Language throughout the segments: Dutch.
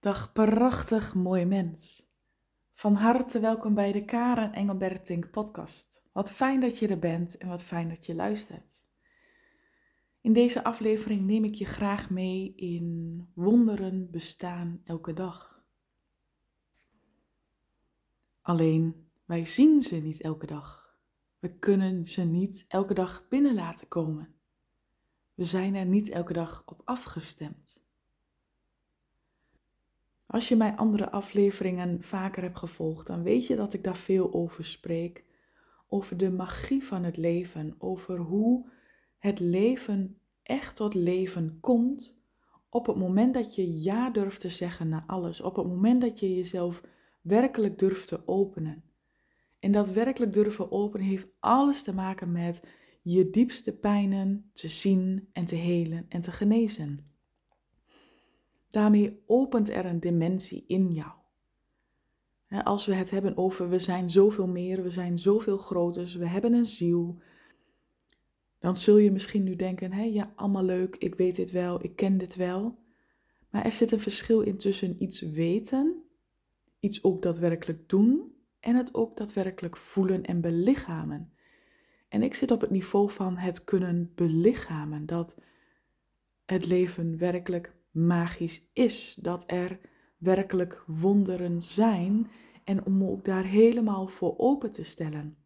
Dag prachtig mooi mens. Van harte welkom bij de Karen Engelbertink podcast. Wat fijn dat je er bent en wat fijn dat je luistert. In deze aflevering neem ik je graag mee in wonderen bestaan elke dag. Alleen wij zien ze niet elke dag. We kunnen ze niet elke dag binnen laten komen. We zijn er niet elke dag op afgestemd. Als je mijn andere afleveringen vaker hebt gevolgd, dan weet je dat ik daar veel over spreek. Over de magie van het leven, over hoe het leven echt tot leven komt op het moment dat je ja durft te zeggen naar alles, op het moment dat je jezelf werkelijk durft te openen. En dat werkelijk durven openen heeft alles te maken met je diepste pijnen te zien en te helen en te genezen. Daarmee opent er een dimensie in jou. Als we het hebben over we zijn zoveel meer, we zijn zoveel groter, we hebben een ziel, dan zul je misschien nu denken, hé, ja, allemaal leuk, ik weet dit wel, ik ken dit wel. Maar er zit een verschil in tussen iets weten, iets ook daadwerkelijk doen en het ook daadwerkelijk voelen en belichamen. En ik zit op het niveau van het kunnen belichamen, dat het leven werkelijk magisch is, dat er werkelijk wonderen zijn en om ook daar helemaal voor open te stellen.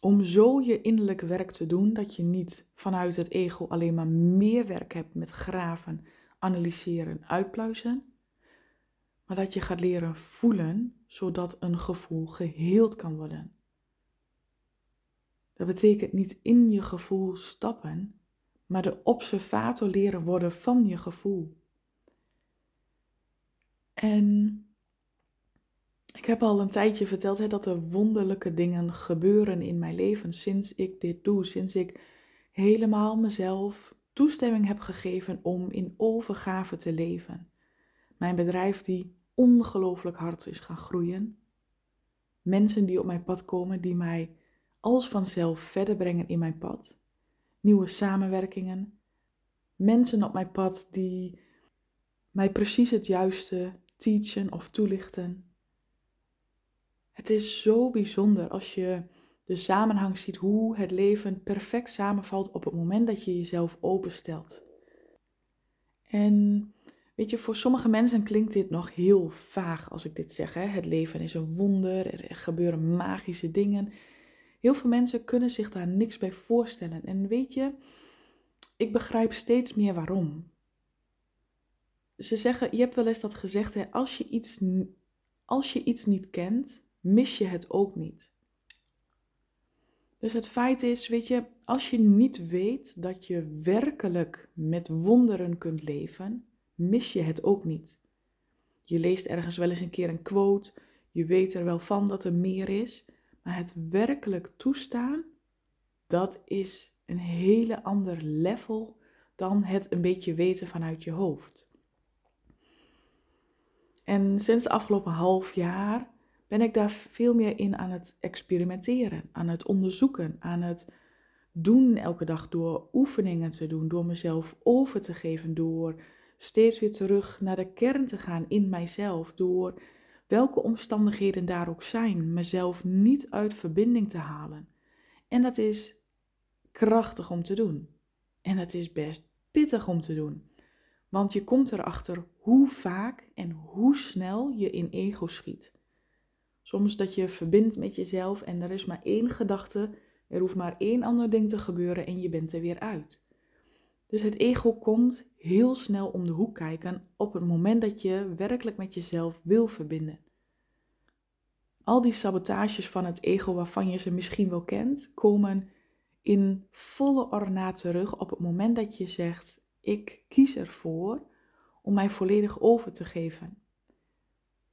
Om zo je innerlijk werk te doen dat je niet vanuit het ego alleen maar meer werk hebt met graven, analyseren, uitpluizen, maar dat je gaat leren voelen zodat een gevoel geheeld kan worden. Dat betekent niet in je gevoel stappen, maar de observator leren worden van je gevoel. En ik heb al een tijdje verteld hè, dat er wonderlijke dingen gebeuren in mijn leven sinds ik dit doe, sinds ik helemaal mezelf toestemming heb gegeven om in overgave te leven. Mijn bedrijf die ongelooflijk hard is gaan groeien. Mensen die op mijn pad komen, die mij als vanzelf verder brengen in mijn pad nieuwe samenwerkingen, mensen op mijn pad die mij precies het juiste teachen of toelichten. Het is zo bijzonder als je de samenhang ziet hoe het leven perfect samenvalt op het moment dat je jezelf openstelt. En weet je, voor sommige mensen klinkt dit nog heel vaag als ik dit zeg. Hè? Het leven is een wonder, er gebeuren magische dingen. Heel veel mensen kunnen zich daar niks bij voorstellen. En weet je, ik begrijp steeds meer waarom. Ze zeggen, je hebt wel eens dat gezegd, hè, als, je iets, als je iets niet kent, mis je het ook niet. Dus het feit is, weet je, als je niet weet dat je werkelijk met wonderen kunt leven, mis je het ook niet. Je leest ergens wel eens een keer een quote, je weet er wel van dat er meer is, maar het werkelijk toestaan, dat is een hele ander level dan het een beetje weten vanuit je hoofd. En sinds de afgelopen half jaar ben ik daar veel meer in aan het experimenteren, aan het onderzoeken, aan het doen elke dag door oefeningen te doen, door mezelf over te geven, door steeds weer terug naar de kern te gaan in mijzelf, door welke omstandigheden daar ook zijn, mezelf niet uit verbinding te halen. En dat is krachtig om te doen. En het is best pittig om te doen. Want je komt erachter hoe vaak en hoe snel je in ego schiet. Soms dat je verbindt met jezelf en er is maar één gedachte, er hoeft maar één ander ding te gebeuren en je bent er weer uit. Dus het ego komt heel snel om de hoek kijken op het moment dat je werkelijk met jezelf wil verbinden. Al die sabotages van het ego waarvan je ze misschien wel kent, komen in volle ornaat terug op het moment dat je zegt: Ik kies ervoor om mij volledig over te geven.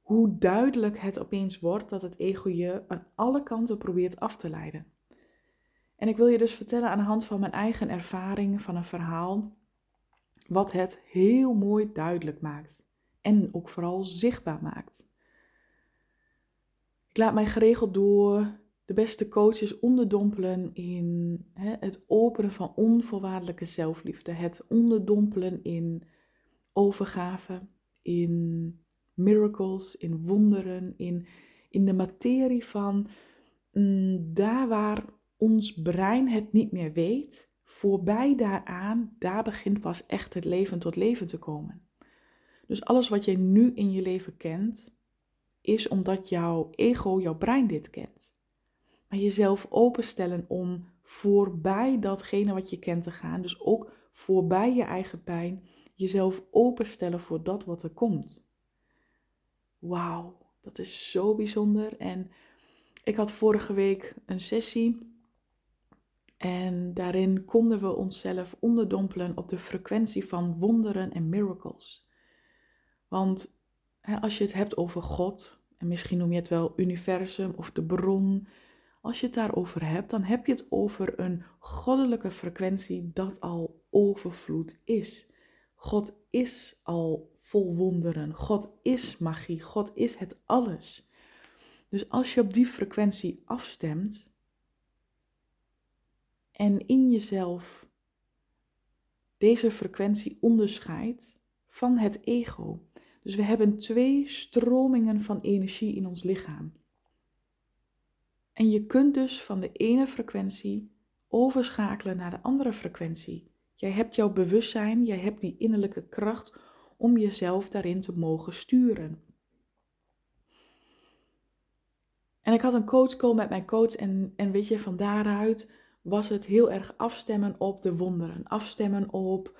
Hoe duidelijk het opeens wordt dat het ego je aan alle kanten probeert af te leiden. En ik wil je dus vertellen aan de hand van mijn eigen ervaring van een verhaal, wat het heel mooi duidelijk maakt en ook vooral zichtbaar maakt. Ik laat mij geregeld door de beste coaches onderdompelen in hè, het openen van onvoorwaardelijke zelfliefde, het onderdompelen in overgave, in miracles, in wonderen, in, in de materie van mm, daar waar ons brein het niet meer weet, voorbij daaraan, daar begint pas echt het leven tot leven te komen. Dus alles wat je nu in je leven kent, is omdat jouw ego, jouw brein dit kent. Maar jezelf openstellen om voorbij datgene wat je kent te gaan, dus ook voorbij je eigen pijn, jezelf openstellen voor dat wat er komt. Wauw, dat is zo bijzonder. En ik had vorige week een sessie en daarin konden we onszelf onderdompelen op de frequentie van wonderen en miracles. Want hè, als je het hebt over God, en misschien noem je het wel universum of de bron, als je het daarover hebt, dan heb je het over een goddelijke frequentie dat al overvloed is. God is al vol wonderen. God is magie. God is het alles. Dus als je op die frequentie afstemt en in jezelf deze frequentie onderscheidt van het ego. Dus we hebben twee stromingen van energie in ons lichaam. En je kunt dus van de ene frequentie overschakelen naar de andere frequentie. Jij hebt jouw bewustzijn, jij hebt die innerlijke kracht om jezelf daarin te mogen sturen. En ik had een coachcall met mijn coach en, en weet je, van daaruit was het heel erg afstemmen op de wonderen, afstemmen op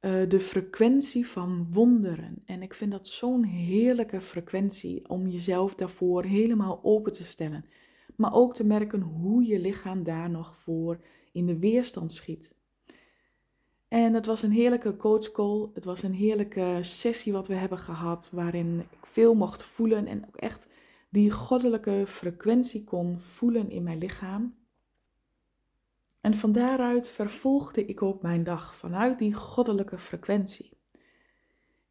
uh, de frequentie van wonderen. En ik vind dat zo'n heerlijke frequentie om jezelf daarvoor helemaal open te stellen. Maar ook te merken hoe je lichaam daar nog voor in de weerstand schiet. En het was een heerlijke coachcall. Het was een heerlijke sessie wat we hebben gehad, waarin ik veel mocht voelen en ook echt die goddelijke frequentie kon voelen in mijn lichaam. En van daaruit vervolgde ik ook mijn dag vanuit die goddelijke frequentie.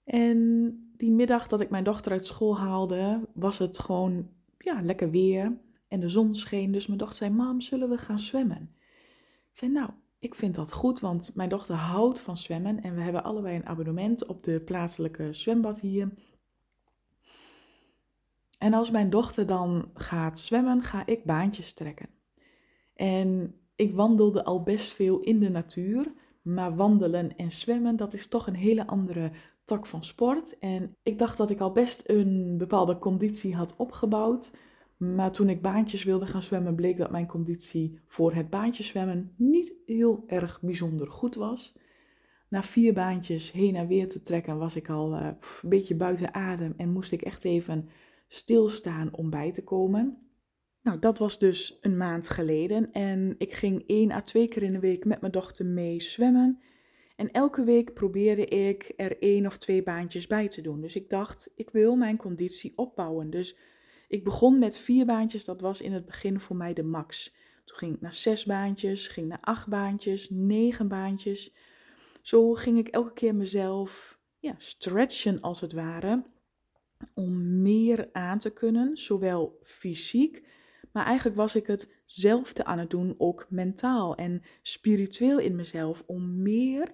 En die middag dat ik mijn dochter uit school haalde, was het gewoon ja, lekker weer en de zon scheen. Dus mijn dochter zei: Mam, zullen we gaan zwemmen? Ik zei: Nou, ik vind dat goed, want mijn dochter houdt van zwemmen en we hebben allebei een abonnement op de plaatselijke zwembad hier. En als mijn dochter dan gaat zwemmen, ga ik baantjes trekken. En ik wandelde al best veel in de natuur, maar wandelen en zwemmen, dat is toch een hele andere tak van sport. En ik dacht dat ik al best een bepaalde conditie had opgebouwd. Maar toen ik baantjes wilde gaan zwemmen, bleek dat mijn conditie voor het baantjeszwemmen niet heel erg bijzonder goed was. Na vier baantjes heen en weer te trekken was ik al uh, een beetje buiten adem en moest ik echt even stilstaan om bij te komen. Nou, dat was dus een maand geleden en ik ging één à twee keer in de week met mijn dochter mee zwemmen. En elke week probeerde ik er één of twee baantjes bij te doen. Dus ik dacht, ik wil mijn conditie opbouwen. Dus ik begon met vier baantjes, dat was in het begin voor mij de max. Toen ging ik naar zes baantjes, ging naar acht baantjes, negen baantjes. Zo ging ik elke keer mezelf ja, stretchen als het ware, om meer aan te kunnen, zowel fysiek maar eigenlijk was ik hetzelfde aan het doen, ook mentaal en spiritueel in mezelf, om meer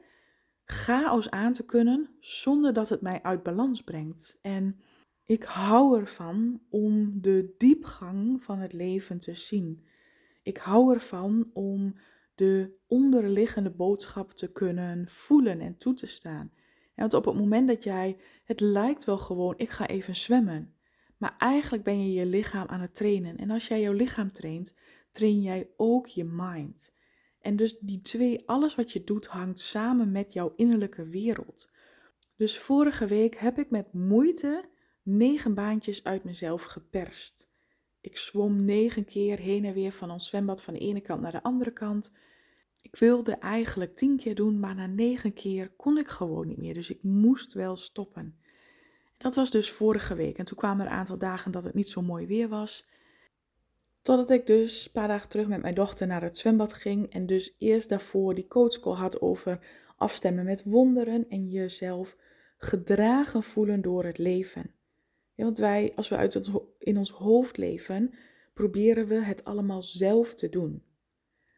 chaos aan te kunnen zonder dat het mij uit balans brengt. En ik hou ervan om de diepgang van het leven te zien. Ik hou ervan om de onderliggende boodschap te kunnen voelen en toe te staan. want op het moment dat jij, het lijkt wel gewoon, ik ga even zwemmen. Maar eigenlijk ben je je lichaam aan het trainen. En als jij jouw lichaam traint, train jij ook je mind. En dus die twee, alles wat je doet, hangt samen met jouw innerlijke wereld. Dus vorige week heb ik met moeite negen baantjes uit mezelf geperst. Ik zwom negen keer heen en weer van ons zwembad van de ene kant naar de andere kant. Ik wilde eigenlijk tien keer doen, maar na negen keer kon ik gewoon niet meer. Dus ik moest wel stoppen. Dat was dus vorige week. En toen kwamen er een aantal dagen dat het niet zo mooi weer was. Totdat ik dus een paar dagen terug met mijn dochter naar het zwembad ging. En dus eerst daarvoor die coachcall had over afstemmen met wonderen. En jezelf gedragen voelen door het leven. Want wij, als we uit het, in ons hoofd leven, proberen we het allemaal zelf te doen.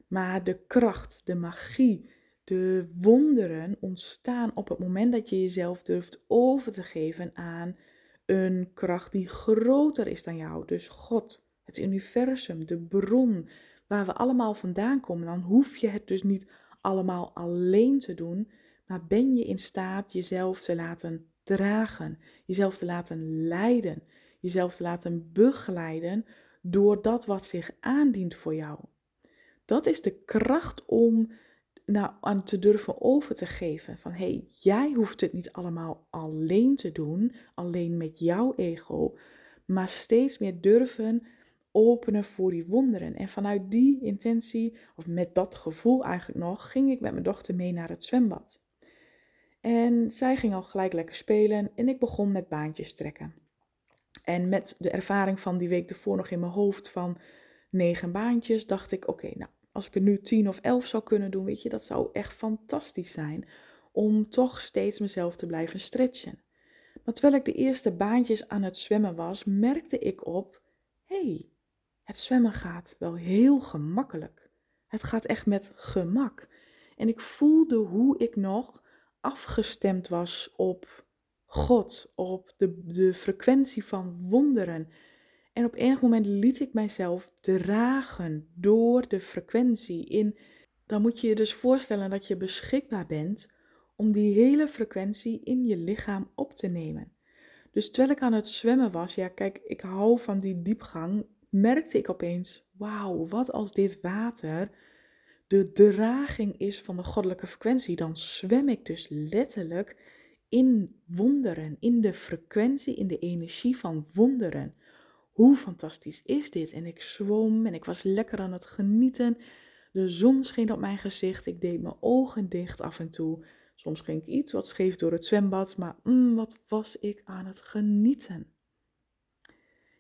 Maar de kracht, de magie, De wonderen ontstaan op het moment dat je jezelf durft over te geven aan een kracht die groter is dan jou. Dus God, het universum, de bron waar we allemaal vandaan komen. Dan hoef je het dus niet allemaal alleen te doen, maar ben je in staat jezelf te laten dragen, jezelf te laten leiden, jezelf te laten begeleiden door dat wat zich aandient voor jou. Dat is de kracht om nou, aan te durven over te geven. Van hé, hey, jij hoeft het niet allemaal alleen te doen, alleen met jouw ego, maar steeds meer durven openen voor die wonderen. En vanuit die intentie, of met dat gevoel eigenlijk nog, ging ik met mijn dochter mee naar het zwembad. En zij ging al gelijk lekker spelen en ik begon met baantjes trekken. En met de ervaring van die week ervoor nog in mijn hoofd van negen baantjes, dacht ik: oké, nou, als ik er nu tien of elf zou kunnen doen, weet je, dat zou echt fantastisch zijn. Om toch steeds mezelf te blijven stretchen. Maar terwijl ik de eerste baantjes aan het zwemmen was, merkte ik op: hey, het zwemmen gaat wel heel gemakkelijk. Het gaat echt met gemak. En ik voelde hoe ik nog afgestemd was op God, op de, de frequentie van wonderen. En op enig moment liet ik mijzelf dragen door de frequentie. In, dan moet je je dus voorstellen dat je beschikbaar bent om die hele frequentie in je lichaam op te nemen. Dus terwijl ik aan het zwemmen was, ja kijk, ik hou van die diepgang, merkte ik opeens, wauw, wat als dit water de draging is van de goddelijke frequentie, dan zwem ik dus letterlijk in wonderen, in de frequentie, in de energie van wonderen. Hoe fantastisch is dit? En ik zwom en ik was lekker aan het genieten. De zon scheen op mijn gezicht. Ik deed mijn ogen dicht af en toe. Soms ging ik iets wat scheef door het zwembad, maar mm, wat was ik aan het genieten.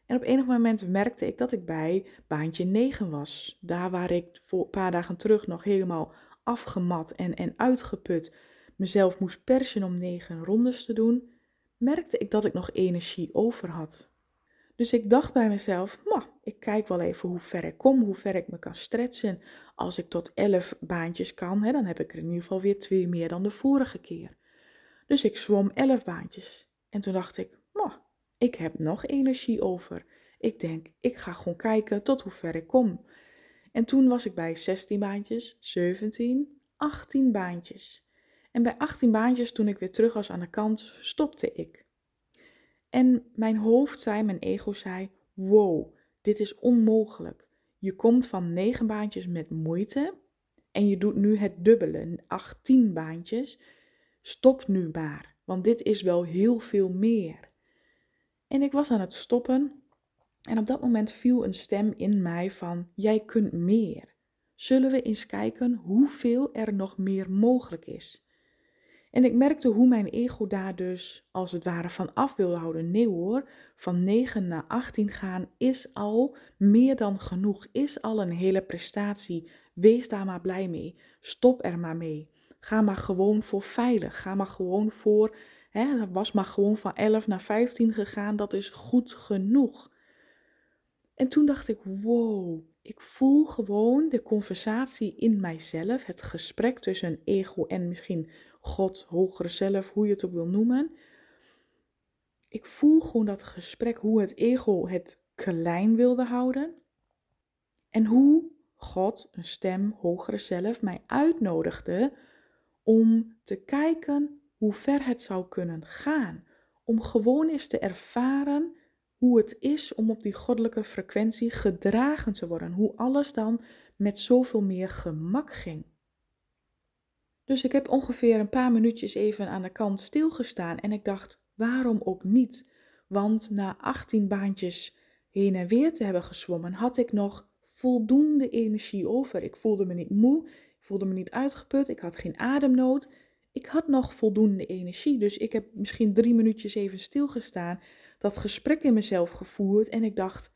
En op enig moment merkte ik dat ik bij baantje 9 was. Daar waar ik voor een paar dagen terug nog helemaal afgemat en, en uitgeput mezelf moest persen om 9 rondes te doen, merkte ik dat ik nog energie over had. Dus ik dacht bij mezelf, ik kijk wel even hoe ver ik kom, hoe ver ik me kan stretchen. Als ik tot 11 baantjes kan, hè, dan heb ik er in ieder geval weer twee meer dan de vorige keer. Dus ik zwom 11 baantjes. En toen dacht ik, ik heb nog energie over. Ik denk, ik ga gewoon kijken tot hoe ver ik kom. En toen was ik bij 16 baantjes, 17, 18 baantjes. En bij 18 baantjes, toen ik weer terug was aan de kant, stopte ik. En mijn hoofd zei, mijn ego zei: Wow, dit is onmogelijk. Je komt van 9 baantjes met moeite en je doet nu het dubbele, 18 baantjes. Stop nu maar, want dit is wel heel veel meer. En ik was aan het stoppen en op dat moment viel een stem in mij van: Jij kunt meer. Zullen we eens kijken hoeveel er nog meer mogelijk is? En ik merkte hoe mijn ego daar dus als het ware van af wilde houden. Nee hoor, van 9 naar 18 gaan is al meer dan genoeg, is al een hele prestatie. Wees daar maar blij mee. Stop er maar mee. Ga maar gewoon voor veilig. Ga maar gewoon voor Hè, was maar gewoon van 11 naar 15 gegaan. Dat is goed genoeg. En toen dacht ik, wow, ik voel gewoon de conversatie in mijzelf. Het gesprek tussen ego en misschien God, hogere zelf, hoe je het ook wil noemen. Ik voel gewoon dat gesprek, hoe het ego het klein wilde houden. En hoe God, een stem, hogere zelf, mij uitnodigde om te kijken hoe ver het zou kunnen gaan. Om gewoon eens te ervaren hoe het is om op die goddelijke frequentie gedragen te worden. Hoe alles dan met zoveel meer gemak ging. Dus ik heb ongeveer een paar minuutjes even aan de kant stilgestaan en ik dacht, waarom ook niet? Want na 18 baantjes heen en weer te hebben gezwommen, had ik nog voldoende energie over. Ik voelde me niet moe, ik voelde me niet uitgeput, ik had geen ademnood ik had nog voldoende energie. Dus ik heb misschien drie minuutjes even stilgestaan, dat gesprek in mezelf gevoerd en ik dacht,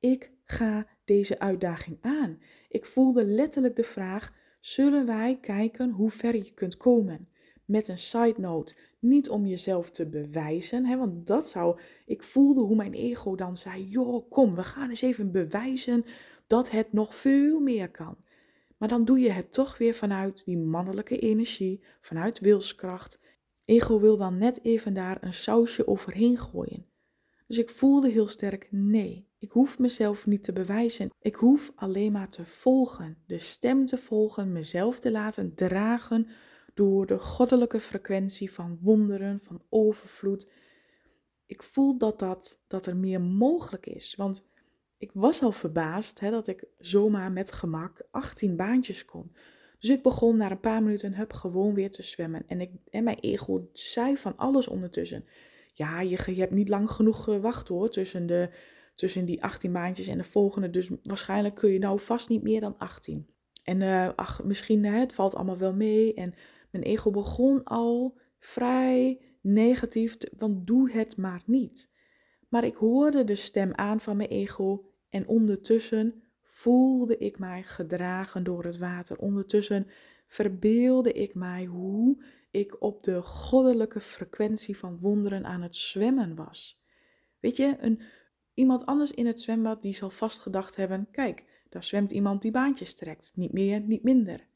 ik ga deze uitdaging aan. Ik voelde letterlijk de vraag, zullen wij kijken hoe ver je kunt komen? Met een side note, niet om jezelf te bewijzen, hè, want dat zou, ik voelde hoe mijn ego dan zei, joh, kom, we gaan eens even bewijzen dat het nog veel meer kan. Maar dan doe je het toch weer vanuit die mannelijke energie, vanuit wilskracht. Ego wil dan net even daar een sausje overheen gooien. Dus ik voelde heel sterk: nee, ik hoef mezelf niet te bewijzen. Ik hoef alleen maar te volgen, de stem te volgen, mezelf te laten dragen door de goddelijke frequentie van wonderen, van overvloed. Ik voel dat, dat, dat er meer mogelijk is. Want ik was al verbaasd hè, dat ik zomaar met gemak 18 baantjes kon. Dus ik begon na een paar minuten hup, gewoon weer te zwemmen. En, ik, en mijn ego zei van alles ondertussen. Ja, je, je hebt niet lang genoeg gewacht hoor, tussen, de, tussen die 18 baantjes en de volgende. Dus waarschijnlijk kun je nou vast niet meer dan 18. En uh, ach, misschien, hè, het valt allemaal wel mee. En mijn ego begon al vrij negatief, te, want doe het maar niet. Maar ik hoorde de stem aan van mijn ego en ondertussen voelde ik mij gedragen door het water. Ondertussen verbeelde ik mij hoe ik op de goddelijke frequentie van wonderen aan het zwemmen was. Weet je, een, iemand anders in het zwembad die zal vast gedacht hebben: kijk, daar zwemt iemand die baantjes trekt, niet meer, niet minder.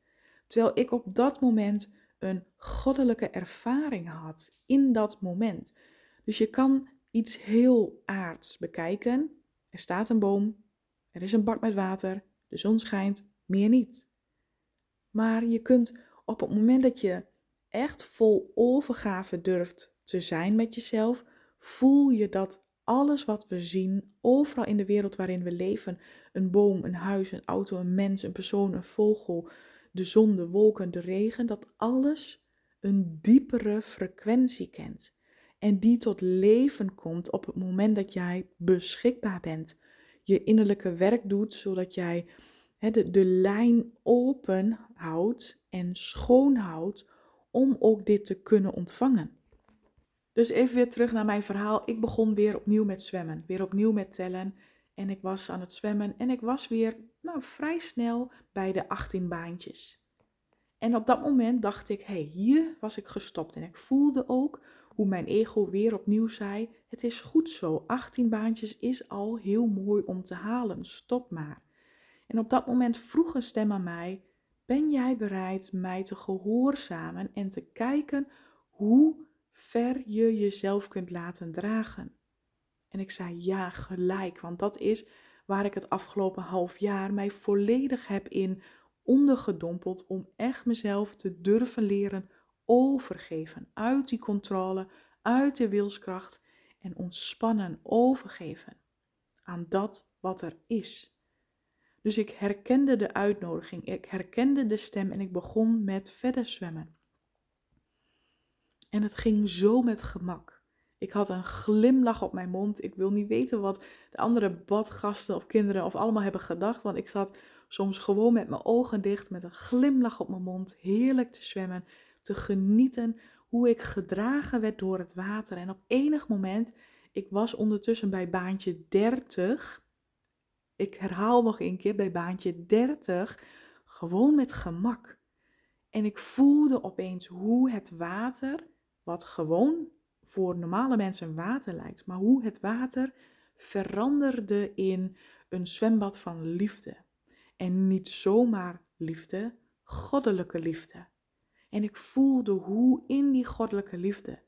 Terwijl ik op dat moment een goddelijke ervaring had in dat moment. Dus je kan iets heel aards bekijken. Er staat een boom, er is een bak met water, de zon schijnt, meer niet. Maar je kunt op het moment dat je echt vol overgave durft te zijn met jezelf, voel je dat alles wat we zien, overal in de wereld waarin we leven, een boom, een huis, een auto, een mens, een persoon, een vogel, de zon, de wolken, de regen, dat alles een diepere frequentie kent. En die tot leven komt op het moment dat jij beschikbaar bent. Je innerlijke werk doet, zodat jij de, de lijn open houdt en schoon houdt om ook dit te kunnen ontvangen. Dus even weer terug naar mijn verhaal. Ik begon weer opnieuw met zwemmen, weer opnieuw met tellen. En ik was aan het zwemmen en ik was weer nou, vrij snel bij de 18 baantjes. En op dat moment dacht ik, hé, hey, hier was ik gestopt. En ik voelde ook hoe mijn ego weer opnieuw zei, het is goed zo, 18 baantjes is al heel mooi om te halen, stop maar. En op dat moment vroeg een stem aan mij, ben jij bereid mij te gehoorzamen en te kijken hoe ver je jezelf kunt laten dragen? En ik zei ja, gelijk, want dat is waar ik het afgelopen half jaar mij volledig heb in ondergedompeld om echt mezelf te durven leren overgeven. Uit die controle, uit de wilskracht en ontspannen overgeven aan dat wat er is. Dus ik herkende de uitnodiging, ik herkende de stem en ik begon met verder zwemmen. En het ging zo met gemak. Ik had een glimlach op mijn mond. Ik wil niet weten wat de andere badgasten of kinderen of allemaal hebben gedacht, want ik zat soms gewoon met mijn ogen dicht, met een glimlach op mijn mond, heerlijk te zwemmen, te genieten hoe ik gedragen werd door het water. En op enig moment, ik was ondertussen bij baantje 30 ik herhaal nog een keer bij baantje 30, gewoon met gemak. En ik voelde opeens hoe het water, wat gewoon voor normale mensen water lijkt, maar hoe het water veranderde in een zwembad van liefde. En niet zomaar liefde, goddelijke liefde. En ik voelde hoe in die goddelijke liefde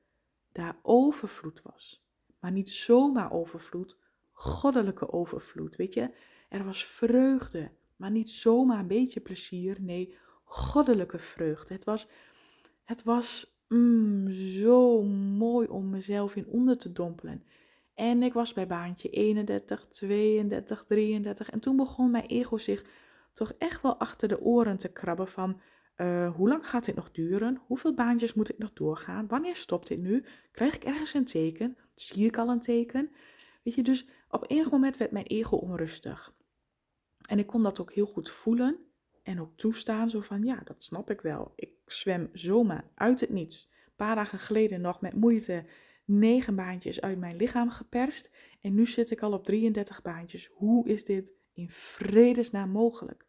daar overvloed was. Maar niet zomaar overvloed, goddelijke overvloed. Weet je, er was vreugde, maar niet zomaar een beetje plezier. Nee, goddelijke vreugde. Het was, het was mm, zo mooi om mezelf in onder te dompelen. En ik was bij baantje 31, 32, 33. En toen begon mijn ego zich toch echt wel achter de oren te krabben van... Uh, hoe lang gaat dit nog duren? Hoeveel baantjes moet ik nog doorgaan? Wanneer stopt dit nu? Krijg ik ergens een teken? Zie ik al een teken? Weet je, dus op enig moment werd mijn ego onrustig. En ik kon dat ook heel goed voelen en ook toestaan. Zo van, ja, dat snap ik wel. Ik zwem zomaar uit het niets. Een paar dagen geleden nog met moeite negen baantjes uit mijn lichaam geperst. En nu zit ik al op 33 baantjes. Hoe is dit in vredesnaam mogelijk?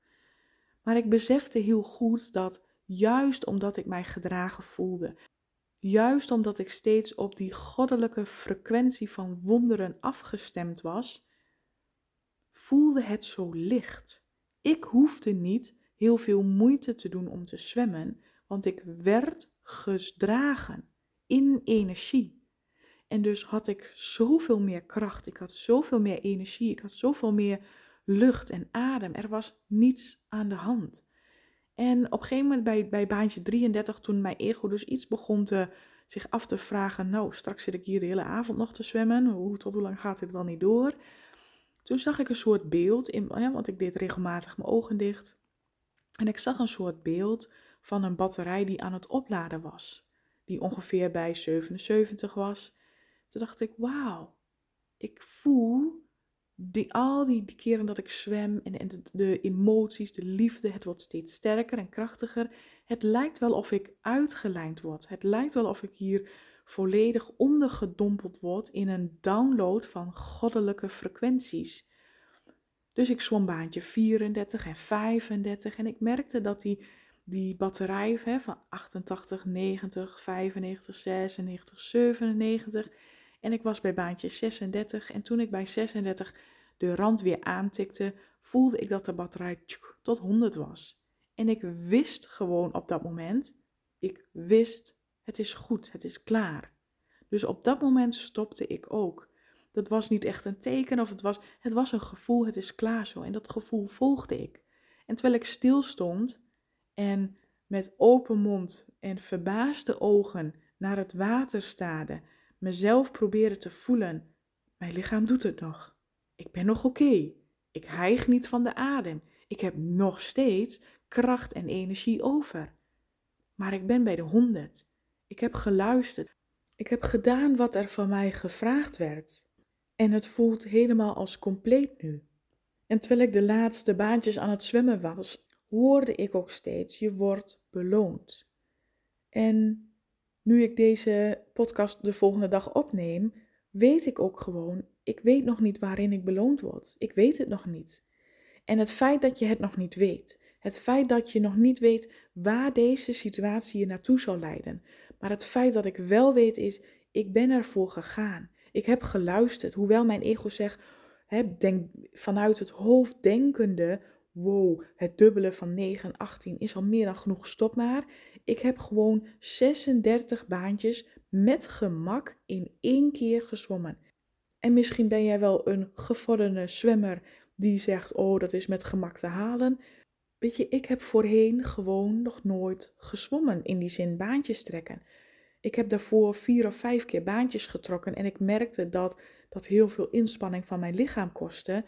Maar ik besefte heel goed dat juist omdat ik mij gedragen voelde, juist omdat ik steeds op die goddelijke frequentie van wonderen afgestemd was, voelde het zo licht. Ik hoefde niet heel veel moeite te doen om te zwemmen, want ik werd gedragen in energie. En dus had ik zoveel meer kracht, ik had zoveel meer energie, ik had zoveel meer lucht en adem. Er was niets aan de hand. En op een gegeven moment bij, bij baantje 33, toen mijn ego dus iets begon te, zich af te vragen, nou, straks zit ik hier de hele avond nog te zwemmen, hoe, tot hoe lang gaat dit wel niet door? Toen zag ik een soort beeld, want ik deed regelmatig mijn ogen dicht. En ik zag een soort beeld van een batterij die aan het opladen was, die ongeveer bij 77 was. Toen dacht ik, wauw, ik voel die, al die, keren dat ik zwem en, de, emoties, de liefde, het wordt steeds sterker en krachtiger. Het lijkt wel of ik uitgelijnd word. Het lijkt wel of ik hier volledig ondergedompeld word in een download van goddelijke frequenties. Dus ik zwom baantje 34 en 35 en ik merkte dat die, die batterij hè, van 88, 90, 95, 96, 97 en ik was bij baantje 36 en toen ik bij 36 de rand weer aantikte, voelde ik dat de batterij tot 100 was. En ik wist gewoon op dat moment, ik wist, het is goed, het is klaar. Dus op dat moment stopte ik ook. Dat was niet echt een teken of het was, het was een gevoel, het is klaar zo. En dat gevoel volgde ik. En terwijl ik stil stond en met open mond en verbaasde ogen naar het water staarde, mezelf probeerde te voelen. Mijn lichaam doet het nog. Ik ben nog oké. Ik hijg niet van de adem. Ik heb nog steeds kracht en energie over. Maar ik ben bij de honderd. Ik heb geluisterd. Ik heb gedaan wat er van mij gevraagd werd. En het voelt helemaal als compleet nu. En terwijl ik de laatste baantjes aan het zwemmen was, hoorde ik ook steeds: je wordt beloond. En nu ik deze podcast de volgende dag opneem, weet ik ook gewoon, ik weet nog niet waarin ik beloond word. Ik weet het nog niet. En het feit dat je het nog niet weet, het feit dat je nog niet weet waar deze situatie je naartoe zal leiden, maar het feit dat ik wel weet is, ik ben ervoor gegaan. Ik heb geluisterd, hoewel mijn ego zegt, hè, denk, vanuit het hoofd denkende, wow, het dubbele van 9 en 18 is al meer dan genoeg, stop maar. Ik heb gewoon 36 baantjes met gemak in één keer gezwommen. En misschien ben jij wel een gevorderde zwemmer die zegt: Oh, dat is met gemak te halen. Weet je, ik heb voorheen gewoon nog nooit gezwommen, in die zin baantjes trekken. Ik heb daarvoor vier of vijf keer baantjes getrokken en ik merkte dat dat heel veel inspanning van mijn lichaam kostte.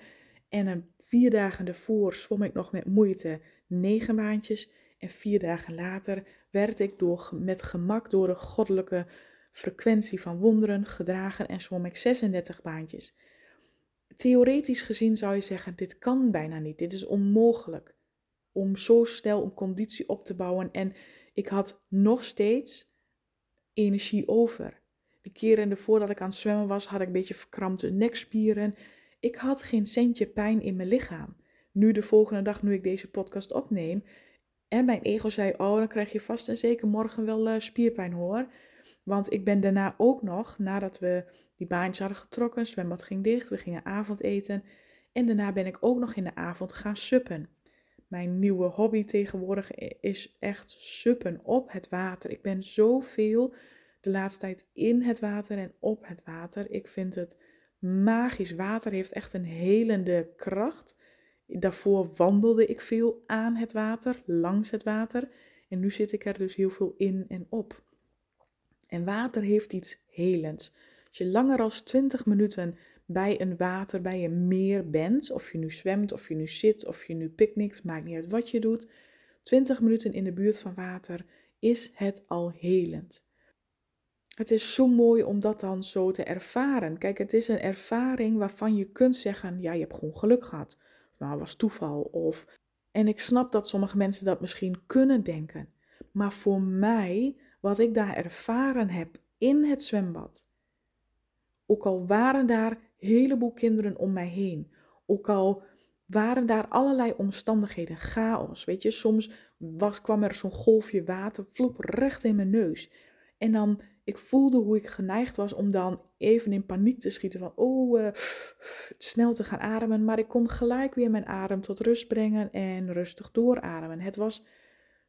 En een vier dagen ervoor zwom ik nog met moeite negen baantjes. En vier dagen later werd ik door, met gemak door de goddelijke frequentie van wonderen gedragen en zwom ik 36 baantjes. Theoretisch gezien zou je zeggen, dit kan bijna niet, dit is onmogelijk. Om zo snel een conditie op te bouwen en ik had nog steeds energie over. De keren ervoor dat ik aan het zwemmen was, had ik een beetje verkrampte nekspieren. Ik had geen centje pijn in mijn lichaam. Nu de volgende dag, nu ik deze podcast opneem, en mijn ego zei, oh, dan krijg je vast en zeker morgen wel uh, spierpijn hoor. Want ik ben daarna ook nog, nadat we die baantjes hadden getrokken, zwembad ging dicht, we gingen avondeten. En daarna ben ik ook nog in de avond gaan suppen. Mijn nieuwe hobby tegenwoordig is echt suppen op het water. Ik ben zoveel de laatste tijd in het water en op het water. Ik vind het magisch. Water heeft echt een helende kracht. Daarvoor wandelde ik veel aan het water, langs het water. En nu zit ik er dus heel veel in en op. En water heeft iets helends. Als je langer dan 20 minuten bij een water, bij een meer bent, of je nu zwemt, of je nu zit, of je nu picknickt, maakt niet uit wat je doet, 20 minuten in de buurt van water, is het al helend. Het is zo mooi om dat dan zo te ervaren. Kijk, het is een ervaring waarvan je kunt zeggen: ja, je hebt gewoon geluk gehad. Of nou, was toeval. Of... En ik snap dat sommige mensen dat misschien kunnen denken. Maar voor mij wat ik daar ervaren heb in het zwembad. Ook al waren daar heleboel kinderen om mij heen. Ook al waren daar allerlei omstandigheden, chaos. Weet je, soms was, kwam er zo'n golfje water, vloep recht in mijn neus. En dan ik voelde hoe ik geneigd was om dan even in paniek te schieten van, oh, uh, snel te gaan ademen. Maar ik kon gelijk weer mijn adem tot rust brengen en rustig doorademen. Het was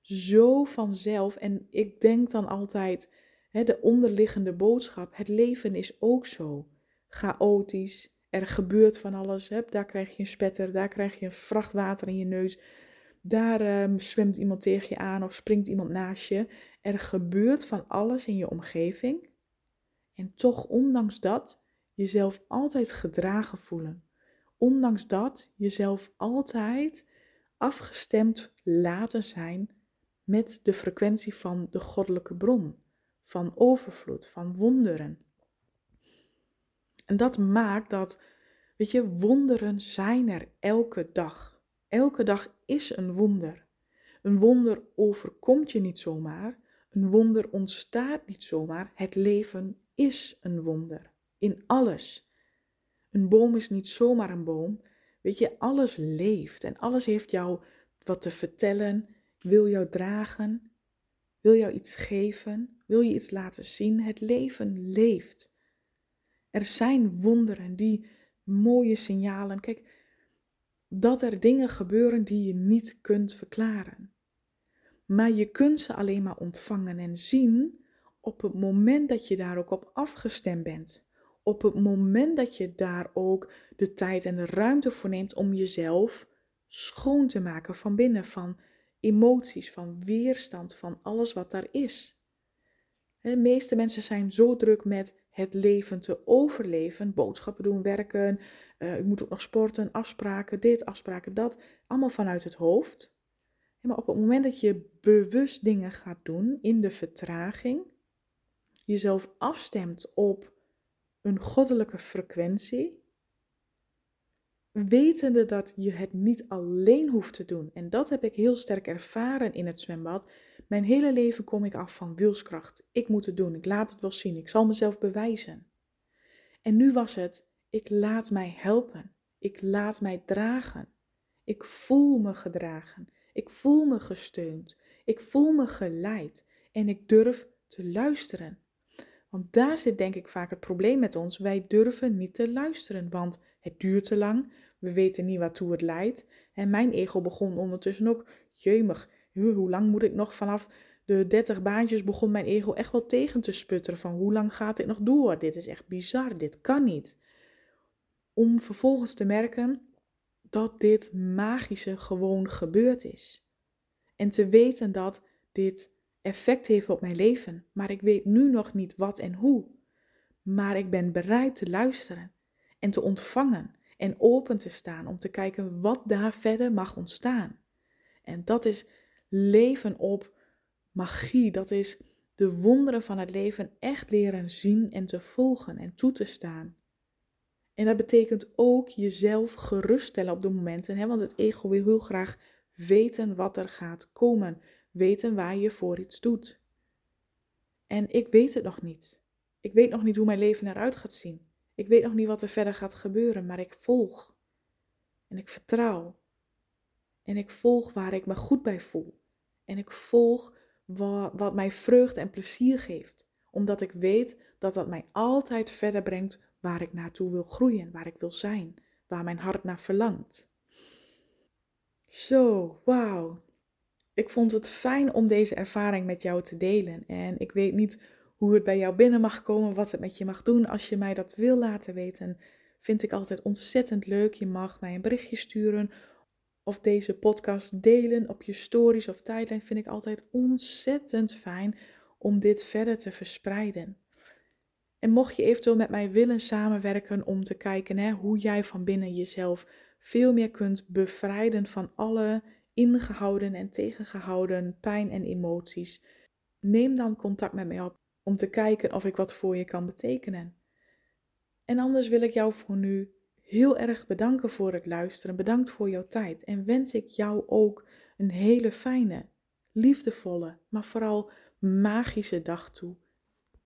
zo vanzelf en ik denk dan altijd, hè, de onderliggende boodschap, het leven is ook zo chaotisch. Er gebeurt van alles. Hè? Daar krijg je een spetter, daar krijg je een vrachtwater in je neus. Daar um, zwemt iemand tegen je aan of springt iemand naast je. Er gebeurt van alles in je omgeving. En toch, ondanks dat, jezelf altijd gedragen voelen. Ondanks dat, jezelf altijd afgestemd laten zijn met de frequentie van de goddelijke bron, van overvloed, van wonderen. En dat maakt dat, weet je, wonderen zijn er elke dag. Elke dag is een wonder. Een wonder overkomt je niet zomaar. Een wonder ontstaat niet zomaar. Het leven is een wonder. In alles. Een boom is niet zomaar een boom. Weet je, alles leeft en alles heeft jou wat te vertellen, wil jou dragen, wil jou iets geven, wil je iets laten zien. Het leven leeft. Er zijn wonderen, die mooie signalen. Kijk, dat er dingen gebeuren die je niet kunt verklaren. Maar je kunt ze alleen maar ontvangen en zien op het moment dat je daar ook op afgestemd bent. Op het moment dat je daar ook de tijd en de ruimte voor neemt om jezelf schoon te maken van binnen, van emoties, van weerstand, van alles wat daar is. De meeste mensen zijn zo druk met het leven te overleven, boodschappen doen, werken, uh, moet ook nog sporten, afspraken, dit, afspraken, dat, allemaal vanuit het hoofd. maar op het moment dat je bewust dingen gaat doen in de vertraging, jezelf afstemt op een goddelijke frequentie, wetende dat je het niet alleen hoeft te doen. En dat heb ik heel sterk ervaren in het zwembad. Mijn hele leven kom ik af van wilskracht. Ik moet het doen, ik laat het wel zien, ik zal mezelf bewijzen. En nu was het, ik laat mij helpen, ik laat mij dragen. Ik voel me gedragen, ik voel me gesteund, ik voel me geleid en ik durf te luisteren. Want daar zit denk ik vaak het probleem met ons. Wij durven niet te luisteren, want het duurt te lang, we weten niet waartoe het leidt. En mijn ego begon ondertussen ook, jeumig, hoe lang moet ik nog vanaf de 30 baantjes begon mijn ego echt wel tegen te sputteren van hoe lang gaat dit nog door? Dit is echt bizar, dit kan niet. Om vervolgens te merken dat dit magische gewoon gebeurd is. En te weten dat dit effect heeft op mijn leven, maar ik weet nu nog niet wat en hoe. Maar ik ben bereid te luisteren en te ontvangen en open te staan om te kijken wat daar verder mag ontstaan. En dat is leven op magie. Dat is de wonderen van het leven echt leren zien en te volgen en toe te staan. En dat betekent ook jezelf geruststellen op de momenten, hè? want het ego wil heel graag weten wat er gaat komen, weten waar je voor iets doet. En ik weet het nog niet. Ik weet nog niet hoe mijn leven eruit gaat zien. Ik weet nog niet wat er verder gaat gebeuren, maar ik volg. En ik vertrouw. En ik volg waar ik me goed bij voel. En ik volg wat, wat mij vreugde en plezier geeft. Omdat ik weet dat dat mij altijd verder brengt waar ik naartoe wil groeien, waar ik wil zijn, waar mijn hart naar verlangt. Zo, wauw. Ik vond het fijn om deze ervaring met jou te delen. En ik weet niet hoe het bij jou binnen mag komen, wat het met je mag doen. Als je mij dat wil laten weten, vind ik altijd ontzettend leuk. Je mag mij een berichtje sturen of deze podcast delen op je stories of tijdlijn. Vind ik altijd ontzettend fijn om dit verder te verspreiden. En mocht je eventueel met mij willen samenwerken om te kijken hè, hoe jij van binnen jezelf veel meer kunt bevrijden van alle ingehouden en tegengehouden pijn en emoties, neem dan contact met mij op om te kijken of ik wat voor je kan betekenen. En anders wil ik jou voor nu heel erg bedanken voor het luisteren. Bedankt voor jouw tijd. En wens ik jou ook een hele fijne, liefdevolle, maar vooral magische dag toe.